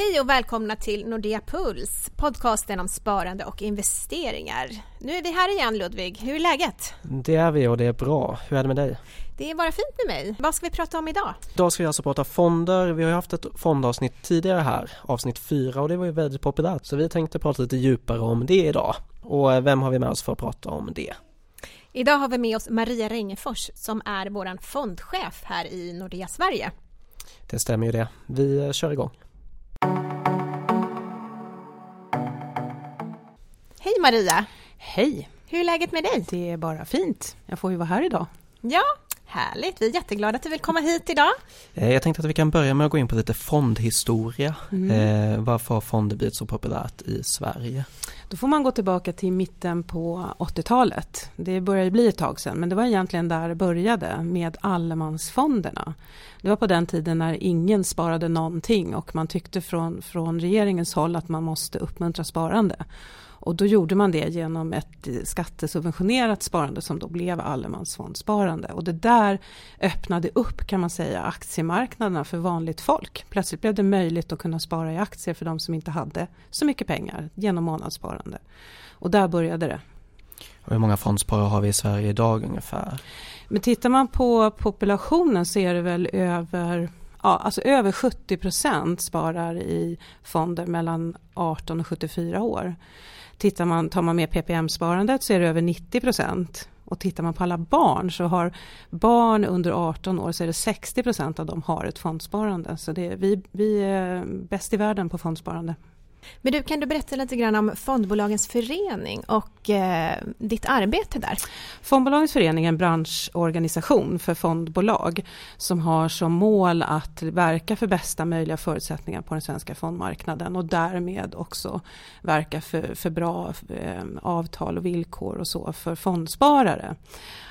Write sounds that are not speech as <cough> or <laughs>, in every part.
Hej och välkomna till Nordea Puls, podcasten om sparande och investeringar. Nu är vi här igen Ludvig, hur är läget? Det är vi och det är bra. Hur är det med dig? Det är bara fint med mig. Vad ska vi prata om idag? Idag ska vi alltså prata fonder. Vi har ju haft ett fondavsnitt tidigare här, avsnitt fyra och det var ju väldigt populärt så vi tänkte prata lite djupare om det idag. Och vem har vi med oss för att prata om det? Idag har vi med oss Maria Rengefors som är vår fondchef här i Nordea Sverige. Det stämmer ju det. Vi kör igång. Hej Maria! Hej! Hur är läget med dig? Det är bara fint. Jag får ju vara här idag. Ja, härligt. Vi är jätteglada att du vill komma hit idag. Eh, jag tänkte att vi kan börja med att gå in på lite fondhistoria. Mm. Eh, varför har fonder blivit så populärt i Sverige? Då får man gå tillbaka till mitten på 80-talet. Det börjar ju bli ett tag sedan, men det var egentligen där det började med allemansfonderna. Det var på den tiden när ingen sparade någonting och man tyckte från, från regeringens håll att man måste uppmuntra sparande. Och då gjorde man det genom ett skattesubventionerat sparande som då blev allemansfondsparande. Och det där öppnade upp kan man säga aktiemarknaderna för vanligt folk. Plötsligt blev det möjligt att kunna spara i aktier för de som inte hade så mycket pengar genom månadssparande. Och där började det. Och hur många fondsparare har vi i Sverige idag ungefär? Men tittar man på populationen så är det väl över Ja, alltså över 70 procent sparar i fonder mellan 18 och 74 år. Tittar man, tar man med PPM-sparandet så är det över 90 procent. Och tittar man på alla barn så har barn under 18 år så är det 60 procent av dem har ett fondsparande. Så det, vi, vi är bäst i världen på fondsparande. Men du, kan du berätta lite grann om Fondbolagens förening och eh, ditt arbete där? Fondbolagens förening är en branschorganisation för fondbolag som har som mål att verka för bästa möjliga förutsättningar på den svenska fondmarknaden och därmed också verka för, för bra eh, avtal och villkor och så för fondsparare.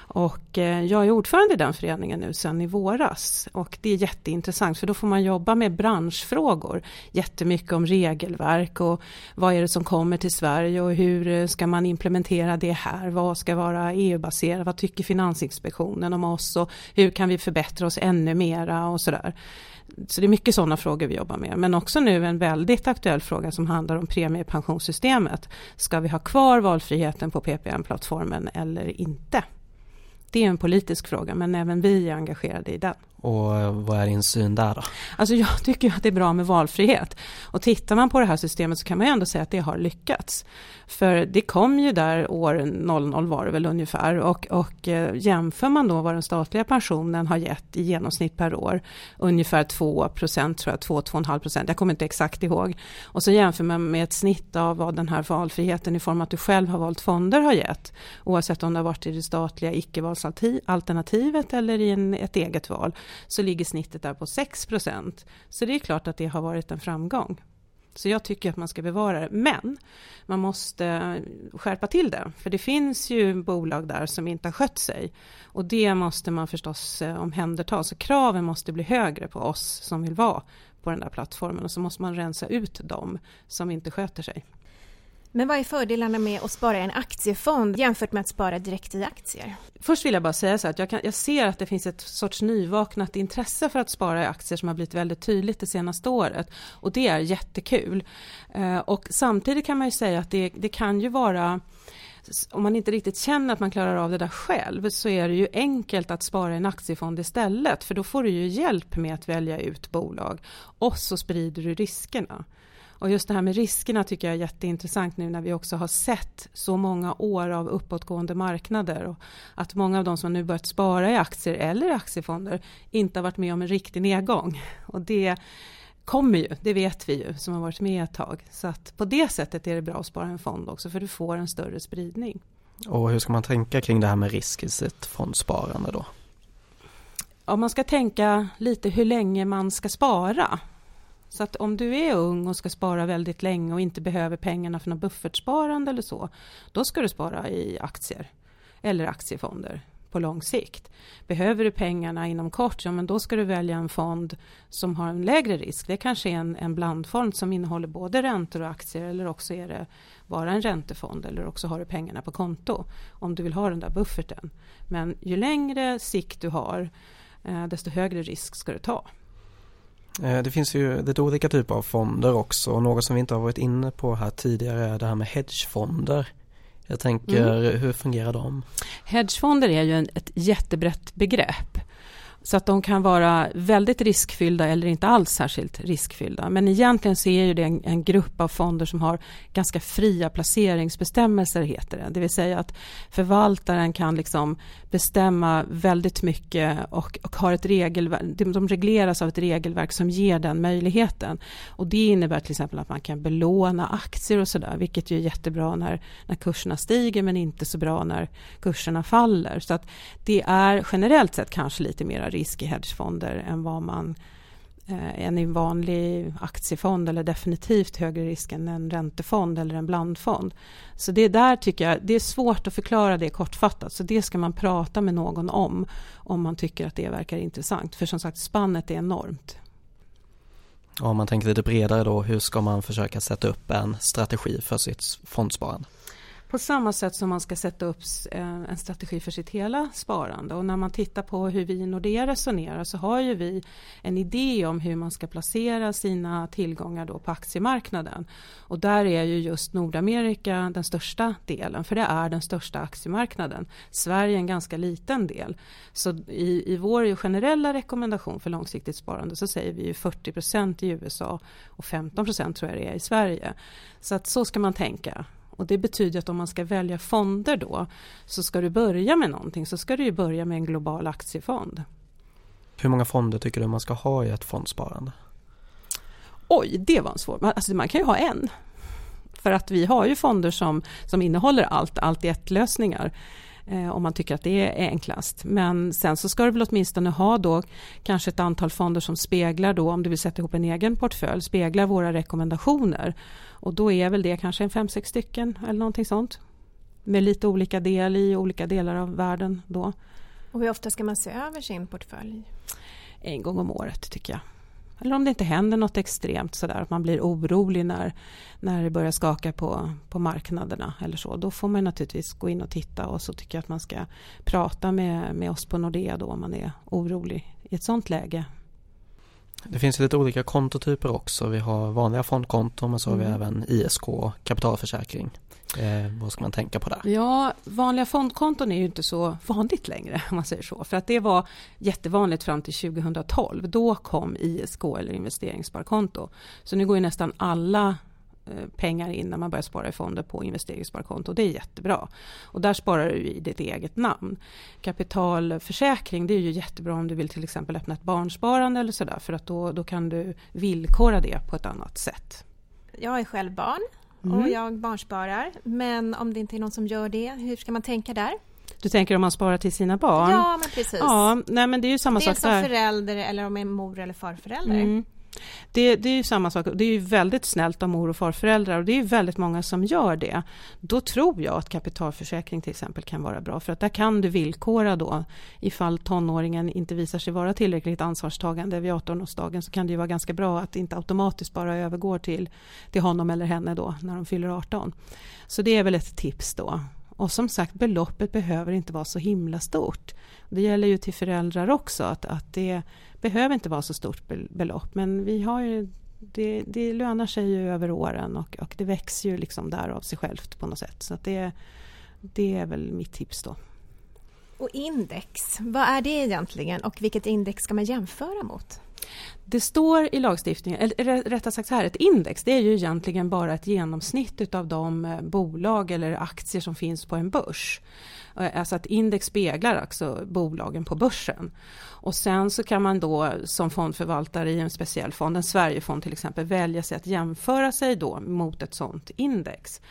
Och eh, jag är ordförande i den föreningen nu sedan i våras. Och det är jätteintressant för då får man jobba med branschfrågor. Jättemycket om regelverk och vad är det som kommer till Sverige och hur eh, ska man implementera det här? Vad ska vara EU-baserat? Vad tycker Finansinspektionen om oss? Och hur kan vi förbättra oss ännu mera och sådär. Så det är mycket sådana frågor vi jobbar med. Men också nu en väldigt aktuell fråga som handlar om premiepensionssystemet. Ska vi ha kvar valfriheten på PPM-plattformen eller inte? Det är en politisk fråga men även vi är engagerade i den. Och eh, vad är din syn där då? Alltså jag <laughs> tycker att det är bra med valfrihet. Och tittar man på det här systemet så kan man ju ändå säga att det har lyckats. För det kom ju där år 00 var det väl ungefär och, och eh, jämför man då vad den statliga pensionen har gett i genomsnitt per år, ungefär 2 procent tror jag, 2-2,5 procent, jag kommer inte exakt ihåg. Och så jämför man med ett snitt av vad den här valfriheten i form av att du själv har valt fonder har gett, oavsett om det har varit i det statliga icke-valsalternativet eller i en, ett eget val, så ligger snittet där på 6. Så det är klart att det har varit en framgång. Så jag tycker att man ska bevara det. Men man måste skärpa till det. För det finns ju bolag där som inte har skött sig. Och det måste man förstås eh, omhänderta. Så kraven måste bli högre på oss som vill vara på den där plattformen. Och så måste man rensa ut dem som inte sköter sig. Men vad är fördelarna med att spara i en aktiefond jämfört med att spara direkt i aktier? Först vill jag bara säga så att jag, kan, jag ser att det finns ett sorts nyvaknat intresse för att spara i aktier som har blivit väldigt tydligt det senaste året. Och det är jättekul. Eh, och samtidigt kan man ju säga att det, det kan ju vara om man inte riktigt känner att man klarar av det där själv så är det ju enkelt att spara i en aktiefond istället för då får du ju hjälp med att välja ut bolag och så sprider du riskerna. Och just det här med riskerna tycker jag är jätteintressant nu när vi också har sett så många år av uppåtgående marknader och att många av de som nu börjat spara i aktier eller aktiefonder inte har varit med om en riktig nedgång. Och det kommer ju, det vet vi ju som har varit med ett tag. Så att på det sättet är det bra att spara en fond också för du får en större spridning. Och hur ska man tänka kring det här med risk i sitt fondsparande då? Om man ska tänka lite hur länge man ska spara så att om du är ung och ska spara väldigt länge och inte behöver pengarna för något buffertsparande eller så, då ska du spara i aktier eller aktiefonder på lång sikt. Behöver du pengarna inom kort, ja men då ska du välja en fond som har en lägre risk. Det kanske är en, en blandfond som innehåller både räntor och aktier eller också är det bara en räntefond eller också har du pengarna på konto om du vill ha den där bufferten. Men ju längre sikt du har, eh, desto högre risk ska du ta. Eh, det finns ju lite olika typer av fonder också och något som vi inte har varit inne på här tidigare är det här med hedgefonder. Jag tänker, mm. hur fungerar de? Hedgefonder är ju ett jättebrett begrepp. Så att de kan vara väldigt riskfyllda eller inte alls särskilt riskfyllda. Men egentligen så är det en, en, grupp av fonder som har ganska fria placeringsbestämmelser, heter det. Det vill säga att förvaltaren kan liksom bestämma väldigt mycket och, och har ett regelverk, de regleras av ett regelverk som ger den möjligheten. Och det innebär till exempel att man kan belåna aktier och sådär, vilket ju är jättebra när, när kurserna stiger men inte så bra när kurserna faller. Så att det är generellt sett kanske lite mer risk i hedgefonder än vad man eh, än i en vanlig aktiefond eller definitivt högre risk än en räntefond eller en blandfond. Så det där tycker jag, det är svårt att förklara det kortfattat så det ska man prata med någon om om man tycker att det verkar intressant för som sagt spannet är enormt. Om man tänker lite bredare då, hur ska man försöka sätta upp en strategi för sitt fondsparande? På samma sätt som man ska sätta upp eh, en strategi för sitt hela sparande. Och när man tittar på hur vi i Nordea resonerar så har ju vi en idé om hur man ska placera sina tillgångar då på aktiemarknaden. Och där är ju just Nordamerika den största delen, för det är den största aktiemarknaden. Sverige är en ganska liten del. Så i, i vår generella rekommendation för långsiktigt sparande så säger vi ju 40% i USA och 15 tror jag det är i Sverige. Så att så ska man tänka. Och det betyder att om man ska välja fonder då så ska du börja med någonting så ska du ju börja med en global aktiefond. Hur många fonder tycker du man ska ha i ett fondsparande? Oj, det var en svår... Alltså man kan ju ha en. För att vi har ju fonder som, som innehåller allt, allt i ett-lösningar om man tycker att det är enklast. Men sen så ska du väl åtminstone ha då kanske ett antal fonder som speglar då, om du vill sätta ihop en egen portfölj, speglar våra rekommendationer. Och då är väl det kanske en fem, sex stycken eller någonting sånt. Med lite olika del i olika delar av världen då. Och hur ofta ska man se över sin portfölj? En gång om året tycker jag. Eller om det inte händer något extremt sådär att man blir orolig när, när det börjar skaka på, på marknaderna eller så. Då får man naturligtvis gå in och titta och så tycker jag att man ska prata med, med oss på Nordea då om man är orolig i ett sådant läge. Det finns lite olika kontotyper också. Vi har vanliga fondkonton men så har vi mm. även ISK, kapitalförsäkring. Eh, vad ska man tänka på där? Ja, vanliga fondkonton är ju inte så vanligt längre om man säger så. För att det var jättevanligt fram till 2012. Då kom ISK eller investeringssparkonto. Så nu går ju nästan alla pengar in när man börjar spara i fonder på investeringssparkonto. Det är jättebra. Och där sparar du i ditt eget namn. Kapitalförsäkring det är ju jättebra om du vill till exempel öppna ett barnsparande eller sådär för att då, då kan du villkora det på ett annat sätt. Jag är själv barn och mm. jag barnsparar men om det inte är någon som gör det, hur ska man tänka där? Du tänker om man sparar till sina barn? Ja, men precis. Ja, nej, men det är ju samma Dels sak där. som förälder eller om en mor eller farförälder. Mm. Det, det, är ju samma sak, det är ju väldigt snällt av mor och farföräldrar och det är ju väldigt många som gör det. Då tror jag att kapitalförsäkring till exempel kan vara bra för att där kan du villkora då ifall tonåringen inte visar sig vara tillräckligt ansvarstagande vid 18-årsdagen så kan det ju vara ganska bra att det inte automatiskt bara övergår till, till honom eller henne då när de fyller 18. Så det är väl ett tips då. Och som sagt, beloppet behöver inte vara så himla stort. Det gäller ju till föräldrar också, att, att det behöver inte vara så stort belopp. Men vi har ju, det, det lönar sig ju över åren och, och det växer ju liksom där av sig självt på något sätt. Så det, det är väl mitt tips då. Och index, vad är det egentligen och vilket index ska man jämföra mot? Det står i lagstiftningen, eller rättare sagt så här, ett index det är ju egentligen bara ett genomsnitt av de eh, bolag eller aktier som finns på en börs. Eh, alltså att index speglar alltså bolagen på börsen. Och sen så kan man då som fondförvaltare i en speciell fond, en Sverigefond till exempel, välja sig att jämföra sig då mot ett sådant index.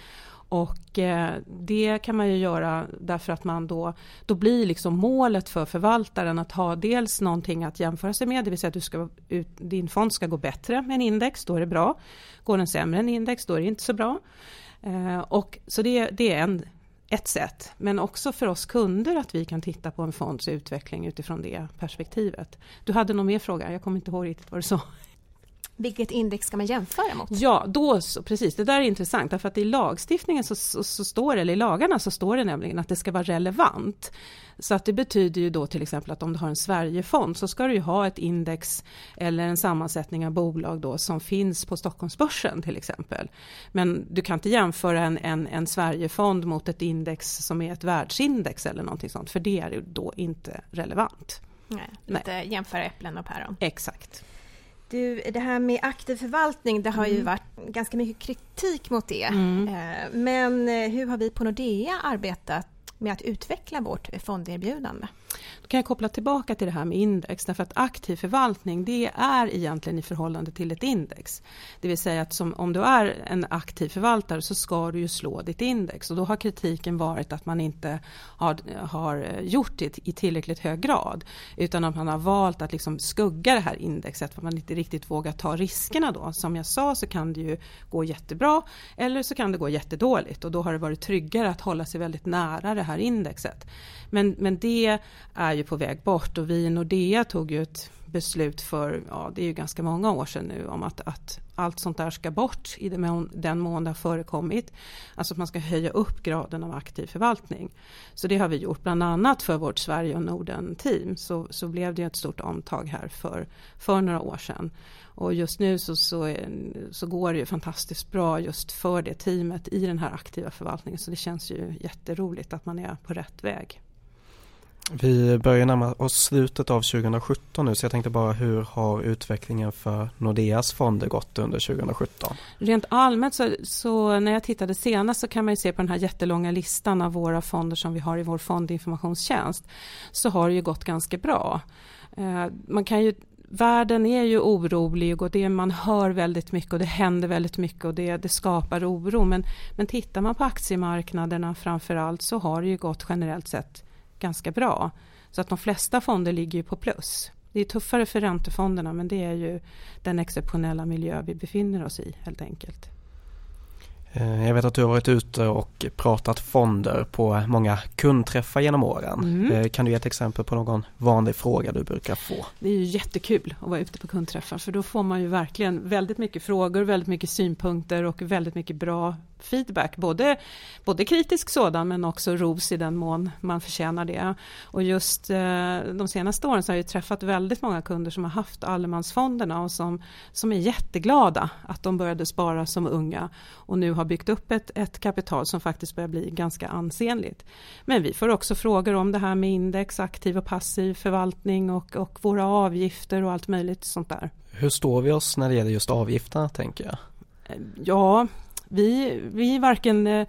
Och eh, det kan man ju göra därför att man då, då blir liksom målet för förvaltaren att ha dels någonting att jämföra sig med, det vill säga att du ska, din fond ska gå bättre med en index, då är det bra. Går den sämre än index, då är det inte så bra. Eh, och, så det, det är en, ett sätt, men också för oss kunder att vi kan titta på en fonds utveckling utifrån det perspektivet. Du hade någon mer fråga, jag kommer inte ihåg riktigt vad du sa. Vilket index ska man jämföra mot? Ja, då, precis, det där är intressant därför att i lagstiftningen så, så, så, står det, eller i lagarna så står det nämligen att det ska vara relevant. Så att det betyder ju då till exempel att om du har en Sverigefond så ska du ju ha ett index eller en sammansättning av bolag då som finns på Stockholmsbörsen till exempel. Men du kan inte jämföra en, en, en Sverigefond mot ett index som är ett världsindex eller någonting sånt för det är ju då inte relevant. Nej, inte Nej. jämföra äpplen och päron. Exakt. Du, det här med aktiv förvaltning, det har mm. ju varit ganska mycket kritik mot det. Mm. Eh, men eh, hur har vi på Nordea arbetat med att utveckla vårt fonderbjudande? Då kan jag koppla tillbaka till det här med index därför att aktiv förvaltning det är egentligen i förhållande till ett index. Det vill säga att som, om du är en aktiv förvaltare så ska du ju slå ditt index och då har kritiken varit att man inte har, har gjort det i tillräckligt hög grad utan att man har valt att liksom skugga det här indexet för att man inte riktigt vågar ta riskerna då. Som jag sa så kan det ju gå jättebra eller så kan det gå jättedåligt och då har det varit tryggare att hålla sig väldigt nära det här indexet. Men, men det är ju på väg bort och vi i Nordea tog ju ett beslut för, ja det är ju ganska många år sedan nu om att, att allt sånt där ska bort i den mån, det har förekommit. Alltså att man ska höja upp graden av aktiv förvaltning. Så det har vi gjort bland annat för vårt Sverige och Norden-team så, så blev det ett stort omtag här för, för några år sedan. Och just nu så, så, så går det ju fantastiskt bra just för det teamet i den här aktiva förvaltningen så det känns ju jätteroligt att man är på rätt väg. Vi börjar närma oss slutet av 2017 nu så jag tänkte bara hur har utvecklingen för Nordeas fonder gått under 2017? Rent allmänt så, så, när jag tittade senast så kan man ju se på den här jättelånga listan av våra fonder som vi har i vår fondinformationstjänst så har det ju gått ganska bra. Eh, man kan ju världen är ju orolig och det, man hör väldigt mycket och det händer väldigt mycket och det, det skapar oro. Men, men tittar man på aktiemarknaderna framför allt så har det ju gått generellt sett ganska bra. Så att de flesta fonder ligger på plus. Det är tuffare för räntefonderna men det är ju den exceptionella miljö vi befinner oss i helt enkelt. Eh, jag vet att du har varit ute och pratat fonder på många kundträffar genom åren. Mm. Eh, kan du ge ett exempel på någon vanlig fråga du brukar få? Det är ju jättekul att vara ute på kundträffar för då får man ju verkligen väldigt mycket frågor, väldigt mycket synpunkter och väldigt mycket bra feedback. Både, både kritisk sådan men också ros i den mån man förtjänar det. Och just eh, de senaste åren så har jag träffat väldigt många kunder som har haft allemansfonderna och som, som är jätteglada att de började spara som unga och nu har byggt upp ett, ett kapital som faktiskt börjar bli ganska ansenligt. Men vi får också frågor om det här med index, aktiv och passiv förvaltning och, och våra avgifter och allt möjligt sånt där. Hur står vi oss när det gäller just avgifterna tänker jag? Ja, vi, vi är varken, eh,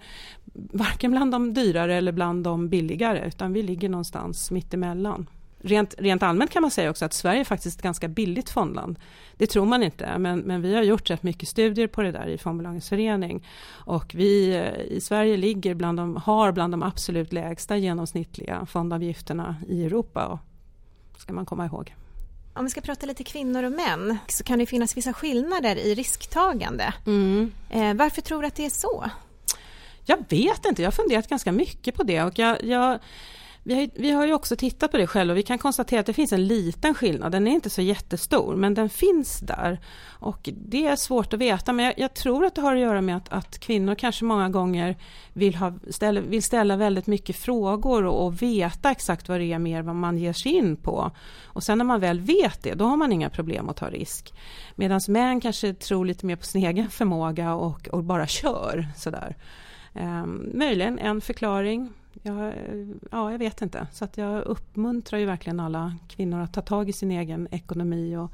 varken bland de dyrare eller bland de billigare utan vi ligger någonstans mittemellan. Rent, rent allmänt kan man säga också att Sverige är faktiskt ett ganska billigt fondland. Det tror man inte, men, men vi har gjort rätt mycket studier på det där i Fondbolagens förening. Och vi eh, i Sverige ligger bland de, har bland de absolut lägsta genomsnittliga fondavgifterna i Europa. ska man komma ihåg. Om vi ska prata lite kvinnor och män så kan det finnas vissa skillnader i risktagande. Mm. Eh, varför tror du att det är så? Jag vet inte, jag har funderat ganska mycket på det och jag, jag vi har, vi har ju också tittat på det själva och vi kan konstatera att det finns en liten skillnad. Den är inte så jättestor men den finns där. Och det är svårt att veta men jag, jag tror att det har att göra med att, att kvinnor kanske många gånger vill, ha, ställa, vill ställa väldigt mycket frågor och, och, veta exakt vad det är mer vad man ger sig in på. Och sen när man väl vet det då har man inga problem att ta risk. Medan män kanske tror lite mer på sin egen förmåga och, och bara kör sådär. Um, möjligen en förklaring jag, eh, ja, jag vet inte. Så att jag uppmuntrar ju verkligen alla kvinnor att ta tag i sin egen ekonomi och,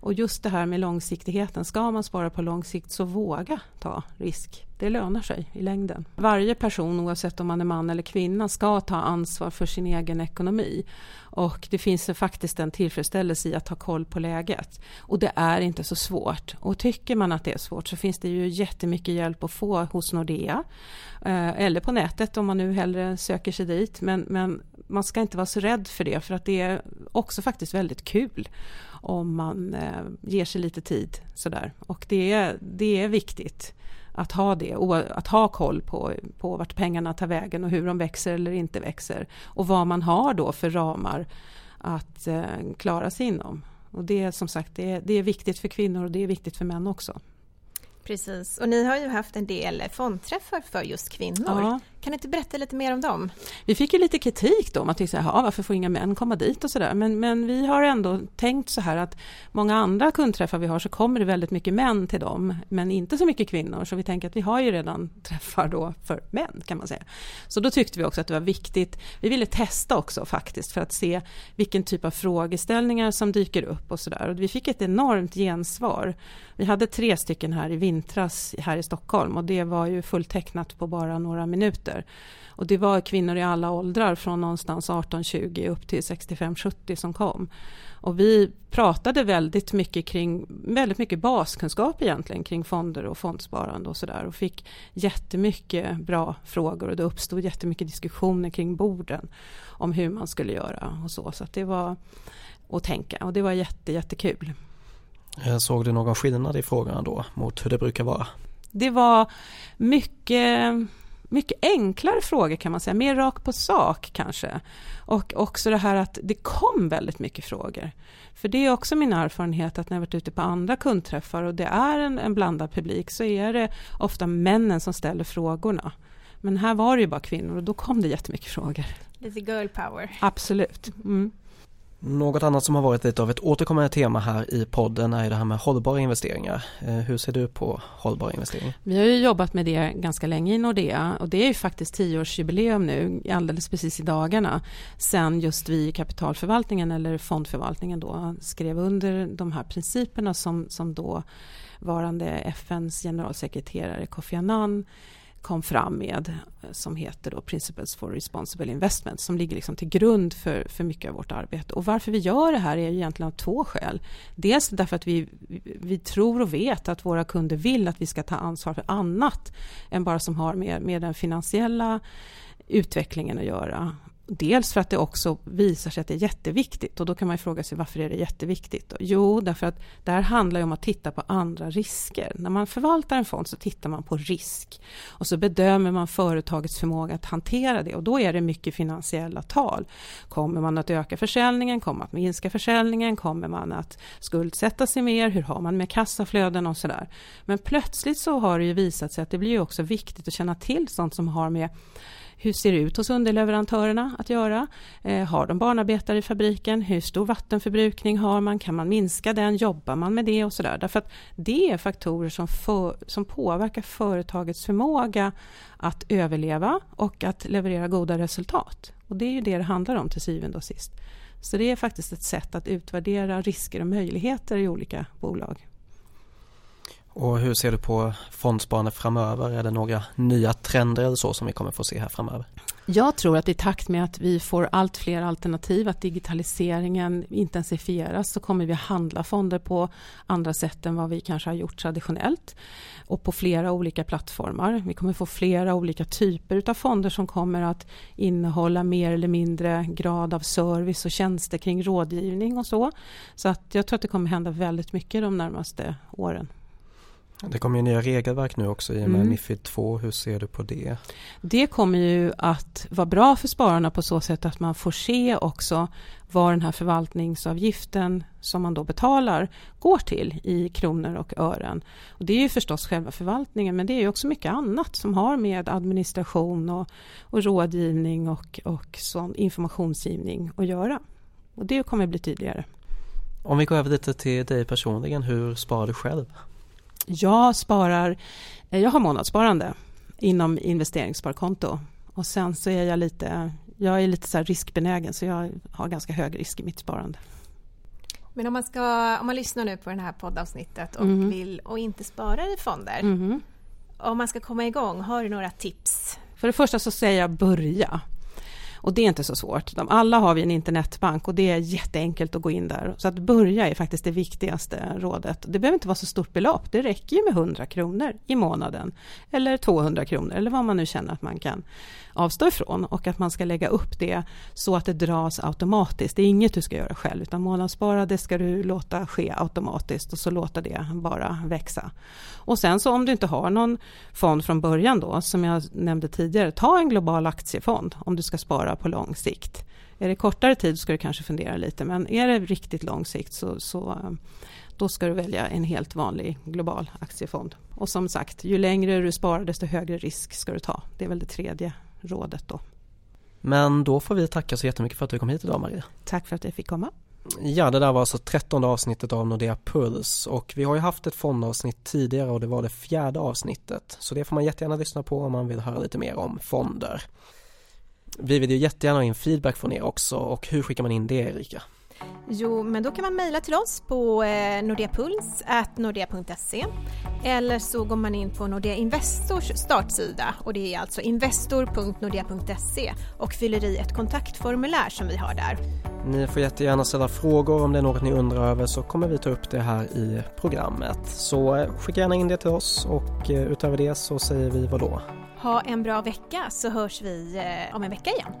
och just det här med långsiktigheten. Ska man spara på lång sikt så våga ta risk. Det lönar sig i längden. Varje person oavsett om man är man eller kvinna ska ta ansvar för sin egen ekonomi. Och det finns faktiskt en tillfredsställelse i att ha koll på läget. Och det är inte så svårt. Och tycker man att det är svårt så finns det ju jättemycket hjälp att få hos Nordea. Eh, eller på nätet om man nu hellre söker sig dit. Men, men man ska inte vara så rädd för det för att det är också faktiskt väldigt kul om man eh, ger sig lite tid sådär. Och det är, det är viktigt att ha det och att ha koll på, på vart pengarna tar vägen och hur de växer eller inte växer och vad man har då för ramar att eh, klara sig inom. Och det är som sagt det är, det är viktigt för kvinnor och det är viktigt för män också. Precis, och ni har ju haft en del fondträffar för just kvinnor. Ja. Kan du inte berätta lite mer om dem? Vi fick ju lite kritik då, man tyckte så här, varför får inga män komma dit och sådär. Men, men vi har ändå tänkt så här att många andra kundträffar vi har så kommer det väldigt mycket män till dem, men inte så mycket kvinnor. Så vi tänker att vi har ju redan <laughs> träffar då för män kan man säga. Så då tyckte vi också att det var viktigt. Vi ville testa också faktiskt för att se vilken typ av frågeställningar som dyker upp och sådär. Och vi fick ett enormt gensvar. Vi hade tre stycken här i vintras här i Stockholm och det var ju fulltecknat på bara några minuter. Och det var kvinnor i alla åldrar från någonstans 18-20 upp till 65-70 som kom. Och vi pratade väldigt mycket kring, väldigt mycket baskunskap egentligen kring fonder och fondsparande och sådär och fick jättemycket bra frågor och det uppstod jättemycket diskussioner kring borden om hur man skulle göra och så. Så det var att tänka och det var jätte, jättekul. Eh, såg du någon skillnad i frågorna då mot hur det brukar vara? Det var mycket, mycket enklare frågor kan man säga, mer rakt på sak kanske. Och också det här att det kom väldigt mycket frågor. För det är också min erfarenhet att när jag varit ute på andra kundträffar och det är en, en blandad publik så är det ofta männen som ställer frågorna. Men här var det ju bara kvinnor och då kom det jättemycket frågor. Lite girl power. Absolut. Mm. Något annat som har varit lite av ett återkommande tema här i podden är det här med hållbara investeringar. Eh, hur ser du på hållbara investeringar? Vi har ju jobbat med det ganska länge i Nordea och det är ju faktiskt tioårsjubileum nu, alldeles precis i dagarna, sen just vi i kapitalförvaltningen eller fondförvaltningen då skrev under de här principerna som, som då varande FNs generalsekreterare Kofi Annan kom fram med eh, som heter då Principles for Responsible Investment som ligger liksom till grund för, för mycket av vårt arbete. Och varför vi gör det här är egentligen av två skäl. Dels därför att vi, vi tror och vet att våra kunder vill att vi ska ta ansvar för annat än bara som har med, med den finansiella utvecklingen att göra. Dels för att det också visar sig att det är jätteviktigt och då kan man fråga sig varför är det jätteviktigt? Jo, därför att det här handlar om att titta på andra risker. När man förvaltar en fond så tittar man på risk och så bedömer man företagets förmåga att hantera det och då är det mycket finansiella tal. Kommer man att öka försäljningen? Kommer man att minska försäljningen? Kommer man att skuldsätta sig mer? Hur har man med kassaflöden och sådär? Men plötsligt så har det ju visat sig att det blir också viktigt att känna till sånt som har med hur ser det ut hos underleverantörerna att göra? Eh, har de barnarbetare i fabriken? Hur stor vattenförbrukning har man? Kan man minska den? Jobbar man med det och så där? Därför att det är faktorer som, för, som påverkar företagets förmåga att överleva och att leverera goda resultat. Och det är ju det det handlar om till syvende och sist. Så det är faktiskt ett sätt att utvärdera risker och möjligheter i olika bolag. Och hur ser du på fondsparande framöver? Är det några nya trender eller så som vi kommer få se här framöver? Jag tror att i takt med att vi får allt fler alternativ, att digitaliseringen intensifieras så kommer vi handla fonder på andra sätt än vad vi kanske har gjort traditionellt och på flera olika plattformar. Vi kommer få flera olika typer av fonder som kommer att innehålla mer eller mindre grad av service och tjänster kring rådgivning och så. Så att jag tror att det kommer hända väldigt mycket de närmaste åren. Det kommer ju nya regelverk nu också i och med mm. Mifid 2. Hur ser du på det? Det kommer ju att vara bra för spararna på så sätt att man får se också vad den här förvaltningsavgiften som man då betalar går till i kronor och ören. Och det är ju förstås själva förvaltningen men det är också mycket annat som har med administration och, och rådgivning och, och sån informationsgivning att göra. Och det kommer bli tydligare. Om vi går över lite till dig personligen, hur sparar du själv? Jag sparar, eh, jag har månadssparande inom investeringssparkonto och sen så är jag lite, jag är lite så riskbenägen så jag har ganska hög risk i mitt sparande. Men om man, ska, om man lyssnar nu på det här poddavsnittet och mm. vill och inte spara i fonder. Mm. Om man ska komma igång, har du några tips? För det första så säger jag börja. Och det är inte så svårt. De alla har vi en internetbank och det är jätteenkelt att gå in där. Så att börja är faktiskt det viktigaste rådet. Det behöver inte vara så stort belopp. Det räcker ju med 100 kronor i månaden. Eller 200 kronor eller vad man nu känner att man kan avstå ifrån. Och att man ska lägga upp det så att det dras automatiskt. Det är inget du ska göra själv utan månadsspara det ska du låta ske automatiskt och så låta det bara växa. Och sen så om du inte har någon fond från början då som jag nämnde tidigare. Ta en global aktiefond om du ska spara på lång sikt. Är det kortare tid ska du kanske fundera lite men är det riktigt lång sikt så, så då ska du välja en helt vanlig global aktiefond. Och som sagt, ju längre du sparar desto högre risk ska du ta. Det är väl det tredje rådet då. Men då får vi tacka så jättemycket för att du kom hit idag Maria. Tack för att jag fick komma. Ja, det där var alltså trettonde avsnittet av Nordea Puls och vi har ju haft ett fondavsnitt tidigare och det var det fjärde avsnittet. Så det får man jättegärna lyssna på om man vill höra lite mer om fonder. Vi vill ju jättegärna ha in feedback från er också och hur skickar man in det Erika? Jo, men då kan man mejla till oss på eh, nordeapuls.nordea.se eller så går man in på Nordea Investors startsida och det är alltså investor.nordea.se och fyller i ett kontaktformulär som vi har där. Ni får jättegärna ställa frågor om det är något ni undrar över så kommer vi ta upp det här i programmet. Så eh, skicka gärna in det till oss och eh, utöver det så säger vi vad då? Ha en bra vecka så hörs vi eh, om en vecka igen.